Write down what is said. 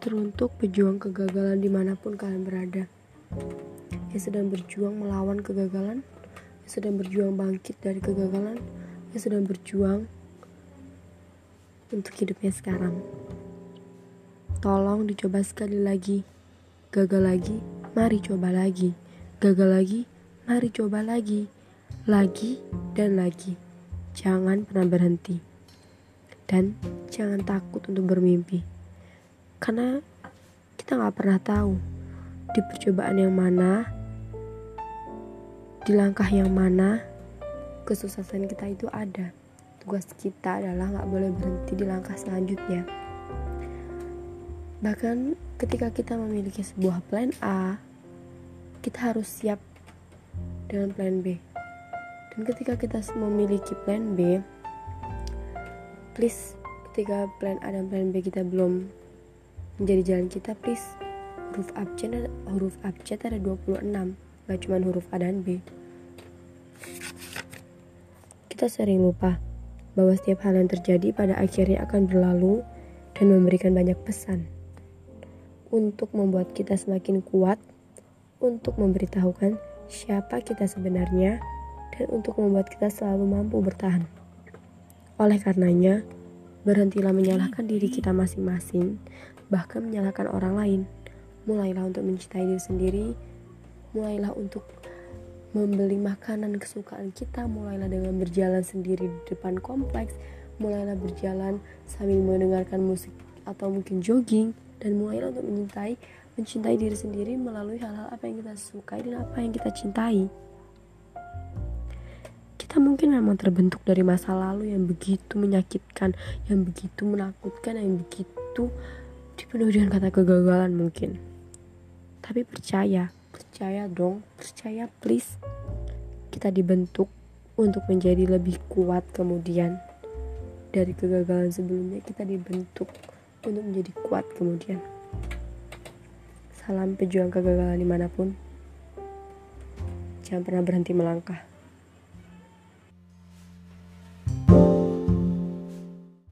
teruntuk pejuang kegagalan di mana pun kalian berada. Yang sedang berjuang melawan kegagalan, yang sedang berjuang bangkit dari kegagalan, yang sedang berjuang untuk hidupnya sekarang. Tolong dicoba sekali lagi. Gagal lagi, mari coba lagi. Gagal lagi, mari coba lagi. Lagi dan lagi. Jangan pernah berhenti. Dan jangan takut untuk bermimpi karena kita nggak pernah tahu di percobaan yang mana di langkah yang mana kesuksesan kita itu ada. Tugas kita adalah nggak boleh berhenti di langkah selanjutnya. Bahkan ketika kita memiliki sebuah plan A kita harus siap dengan plan B. Dan ketika kita memiliki plan B please ketika plan A dan plan B kita belum menjadi jalan kita please. Huruf abjad huruf abjad ada 26 gak cuma huruf A dan B. Kita sering lupa bahwa setiap hal yang terjadi pada akhirnya akan berlalu dan memberikan banyak pesan. Untuk membuat kita semakin kuat untuk memberitahukan siapa kita sebenarnya dan untuk membuat kita selalu mampu bertahan. Oleh karenanya berhentilah menyalahkan diri kita masing-masing bahkan menyalahkan orang lain. Mulailah untuk mencintai diri sendiri, mulailah untuk membeli makanan kesukaan kita, mulailah dengan berjalan sendiri di depan kompleks, mulailah berjalan sambil mendengarkan musik atau mungkin jogging, dan mulailah untuk mencintai mencintai diri sendiri melalui hal-hal apa yang kita sukai dan apa yang kita cintai. Kita mungkin memang terbentuk dari masa lalu yang begitu menyakitkan, yang begitu menakutkan, yang begitu dipenuhi dengan kata kegagalan mungkin. Tapi percaya percaya dong percaya please. Kita dibentuk untuk menjadi lebih kuat kemudian. Dari kegagalan sebelumnya kita dibentuk untuk menjadi kuat kemudian. Salam pejuang kegagalan di mana pun. Jangan pernah berhenti melangkah